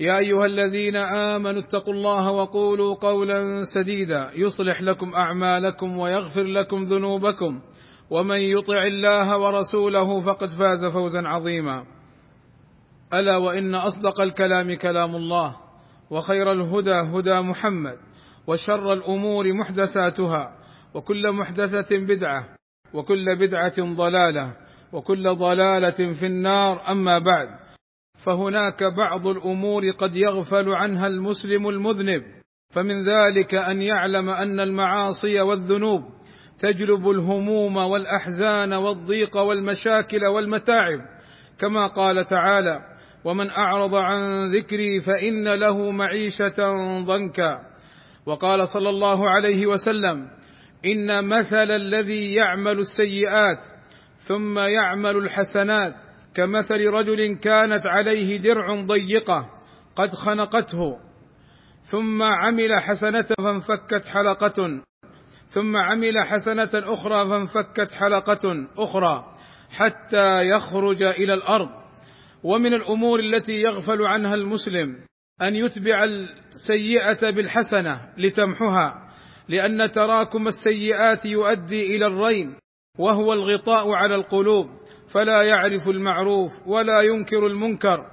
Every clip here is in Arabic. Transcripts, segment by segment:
يا أيها الذين آمنوا اتقوا الله وقولوا قولا سديدا يصلح لكم أعمالكم ويغفر لكم ذنوبكم ومن يطع الله ورسوله فقد فاز فوزا عظيما ألا وإن أصدق الكلام كلام الله وخير الهدى هدى محمد وشر الأمور محدثاتها وكل محدثة بدعة وكل بدعة ضلالة وكل ضلالة في النار أما بعد فهناك بعض الأمور قد يغفل عنها المسلم المذنب فمن ذلك أن يعلم أن المعاصي والذنوب تجلب الهموم والأحزان والضيق والمشاكل والمتاعب. كما قال تعالى ومن أعرض عن ذكري فإن له معيشة ضنكا وقال صلى الله عليه وسلم إن مثل الذي يعمل السيئات ثم يعمل الحسنات كمثل رجل كانت عليه درع ضيقة قد خنقته ثم عمل حسنة فانفكت حلقة ثم عمل حسنة أخرى فانفكت حلقة أخرى حتى يخرج إلى الأرض. ومن الأمور التي يغفل عنها المسلم أن يتبع السيئة بالحسنة لتمحها لأن تراكم السيئات يؤدي إلى الرين. وهو الغطاء على القلوب فلا يعرف المعروف ولا ينكر المنكر.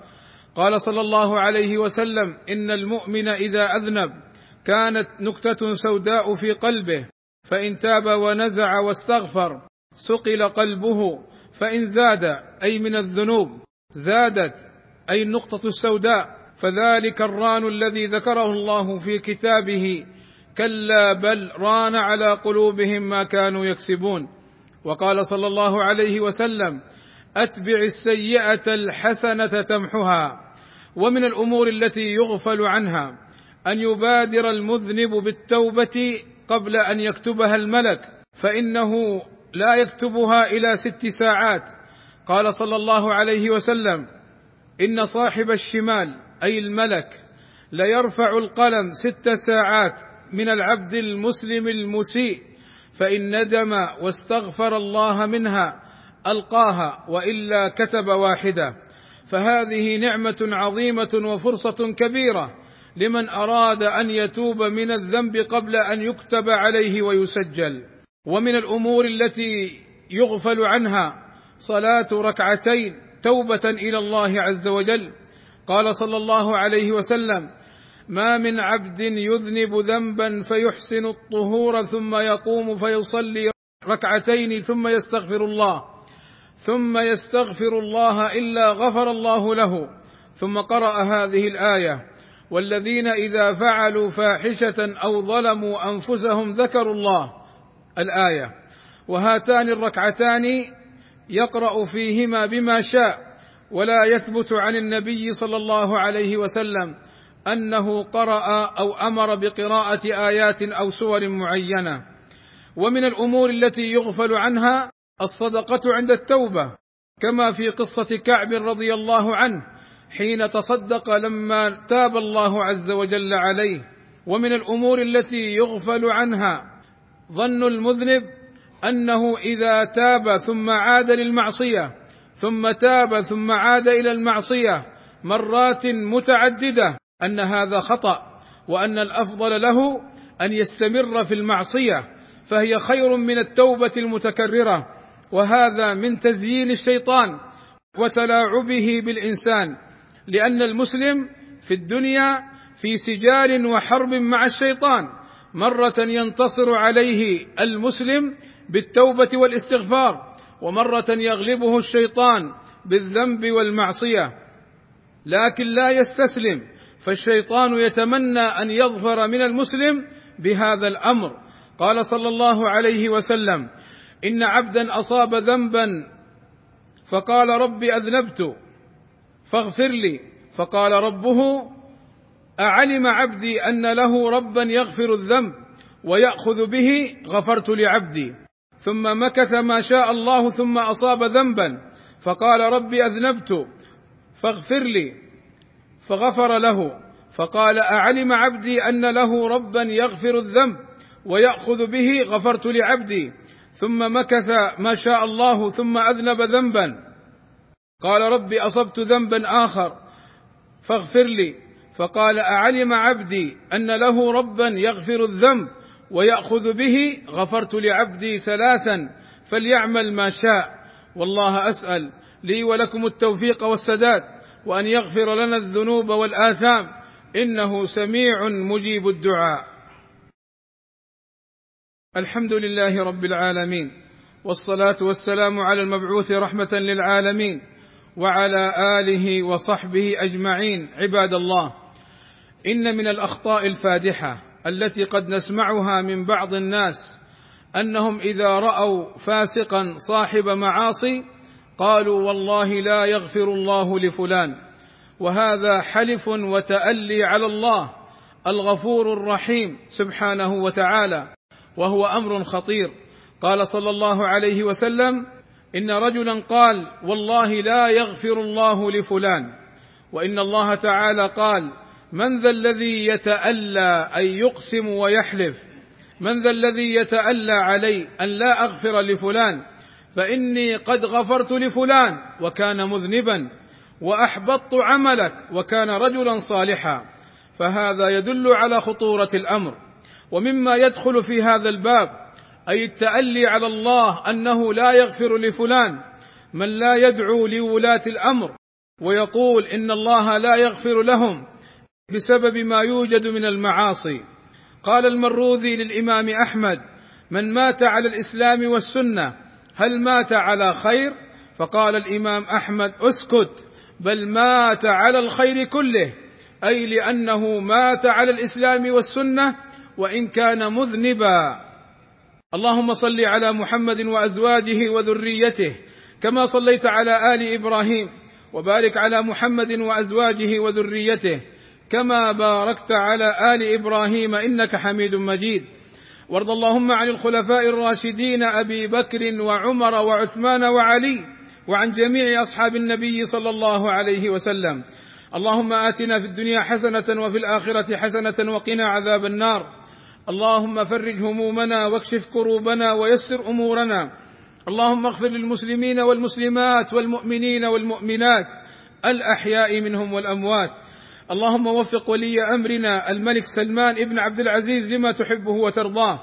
قال صلى الله عليه وسلم إن المؤمن إذا أذنب كانت نكتة سوداء في قلبه فإن تاب ونزع واستغفر سقل قلبه فإن زاد أي من الذنوب زادت أي النقطة السوداء. فذلك الران الذي ذكره الله في كتابه كلا بل ران على قلوبهم ما كانوا يكسبون. وقال صلى الله عليه وسلم أتبع السيئة الحسنة تمحها ومن الأمور التي يغفل عنها أن يبادر المذنب بالتوبة قبل أن يكتبها الملك فإنه لا يكتبها إلى ست ساعات. قال صلى الله عليه وسلم إن صاحب الشمال أي الملك ليرفع القلم ست ساعات من العبد المسلم المسيء. فإن ندم واستغفر الله منها ألقاها وإلا كتب واحدة فهذه نعمة عظيمة وفرصة كبيرة لمن أراد أن يتوب من الذنب قبل أن يكتب عليه ويسجل. ومن الأمور التي يغفل عنها صلاة ركعتين توبة إلى الله عز وجل. قال صلى الله عليه وسلم ما من عبد يذنب ذنبا فيحسن الطهور ثم يقوم فيصلي ركعتين ثم يستغفر الله ثم يستغفر الله إلا غفر الله له. ثم قرأ هذه الآية والذين إذا فعلوا فاحشة أو ظلموا أنفسهم ذكروا الله. الآية وهاتان الركعتان يقرأ فيهما بما شاء ولا يثبت عن النبي صلى الله عليه وسلم. أنه قرأ أو أمر بقراءة آيات أو سور معينة. ومن الأمور التي يغفل عنها الصدقة عند التوبة كما في قصة كعب رضي الله عنه حين تصدق لما تاب الله عز وجل عليه. ومن الأمور التي يغفل عنها ظن المذنب أنه إذا تاب ثم عاد للمعصية ثم تاب ثم عاد إلى المعصية مرات متعددة. أن هذا خطأ وأن الأفضل له أن يستمر في المعصية فهي خير من التوبة المتكررة وهذا من تزيين الشيطان وتلاعبه بالإنسان لأن المسلم في الدنيا في سجال وحرب مع الشيطان مرة ينتصر عليه المسلم بالتوبة والاستغفار ومرة يغلبه الشيطان بالذنب والمعصية لكن لا يستسلم. فالشيطان يتمنى أن يظفر من المسلم بهذا الأمر. قال صلى الله عليه وسلم إن عبدا أصاب ذنبا فقال رب أذنبت فاغفر لي. فقال ربه أعلم عبدي أن له ربا يغفر الذنب ويأخذ به غفرت لعبدي. ثم مكث ما شاء الله ثم أصاب ذنبا فقال ربي أذنبت فاغفر لي. فغفر له. فقال أعلم عبدي أن له ربا يغفر الذنب ويأخذ به غفرت لعبدي. ثم مكث ما شاء الله ثم أذنب ذنبا. قال ربي أصبت ذنبا آخر فاغفر لي. فقال أعلم عبدي أن له ربا يغفر الذنب ويأخذ به غفرت لعبدي ثلاثا فليعمل ما شاء. والله أسأل لي ولكم التوفيق والسداد. وأن يغفر لنا الذنوب والآثام. إنه سميع مجيب الدعاء. الحمد لله رب العالمين. والصلاة والسلام على المبعوث رحمة للعالمين. وعلى آله وصحبه أجمعين. عباد الله إن من الأخطاء الفادحة التي قد نسمعها من بعض الناس أنهم إذا رأوا فاسقا صاحب معاصي قالوا والله لا يغفر الله لفلان وهذا حلف وتألي على الله الغفور الرحيم سبحانه وتعالى وهو أمر خطير. قال صلى الله عليه وسلم إن رجلا قال والله لا يغفر الله لفلان. وإن الله تعالى قال من ذا الذي يتألى أن يقسم ويحلف؟ من ذا الذي يتألى علي أن لا أغفر لفلان؟ فإني قد غفرت لفلان وكان مذنبا وأحبطت عملك وكان رجلا صالحا فهذا يدل على خطورة الأمر. ومما يدخل في هذا الباب أي التألي على الله أنه لا يغفر لفلان من لا يدعو لولاة الأمر ويقول إن الله لا يغفر لهم بسبب ما يوجد من المعاصي. قال المروذي للإمام أحمد من مات على الإسلام والسنة هل مات على خير؟ فقال الإمام أحمد أسكت بل مات على الخير كله أي لأنه مات على الإسلام والسنة وإن كان مذنبا. اللهم صل على محمد وأزواجه وذريته كما صليت على آل إبراهيم وبارك على محمد وأزواجه وذريته كما باركت على آل إبراهيم إنك حميد مجيد. وارض اللهم عن الخلفاء الراشدين أبي بكر وعمر وعثمان وعلي وعن جميع أصحاب النبي صلى الله عليه وسلم. اللهم آتنا في الدنيا حسنة وفي الآخرة حسنة وقنا عذاب النار. اللهم فرج همومنا واكشف كروبنا ويسر أمورنا. اللهم اغفر للمسلمين والمسلمات والمؤمنين والمؤمنات. الأحياء منهم والأموات. اللهم وفق ولي أمرنا الملك سلمان ابن عبد العزيز لما تحبه وترضاه.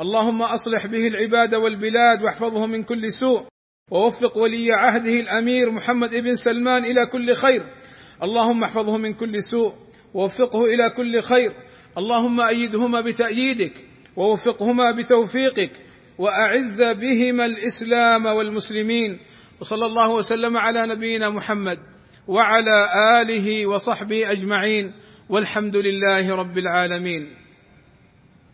اللهم أصلح به العباد والبلاد واحفظه من كل سوء. ووفق ولي عهده الأمير محمد ابن سلمان إلى كل خير. اللهم احفظه من كل سوء. ووفقه إلى كل خير. اللهم أيدهما بتأييدك. ووفقهما بتوفيقك. وأعز بهما الإسلام والمسلمين. وصلى الله وسلم على نبينا محمد. وعلى آله وصحبه أجمعين والحمد لله رب العالمين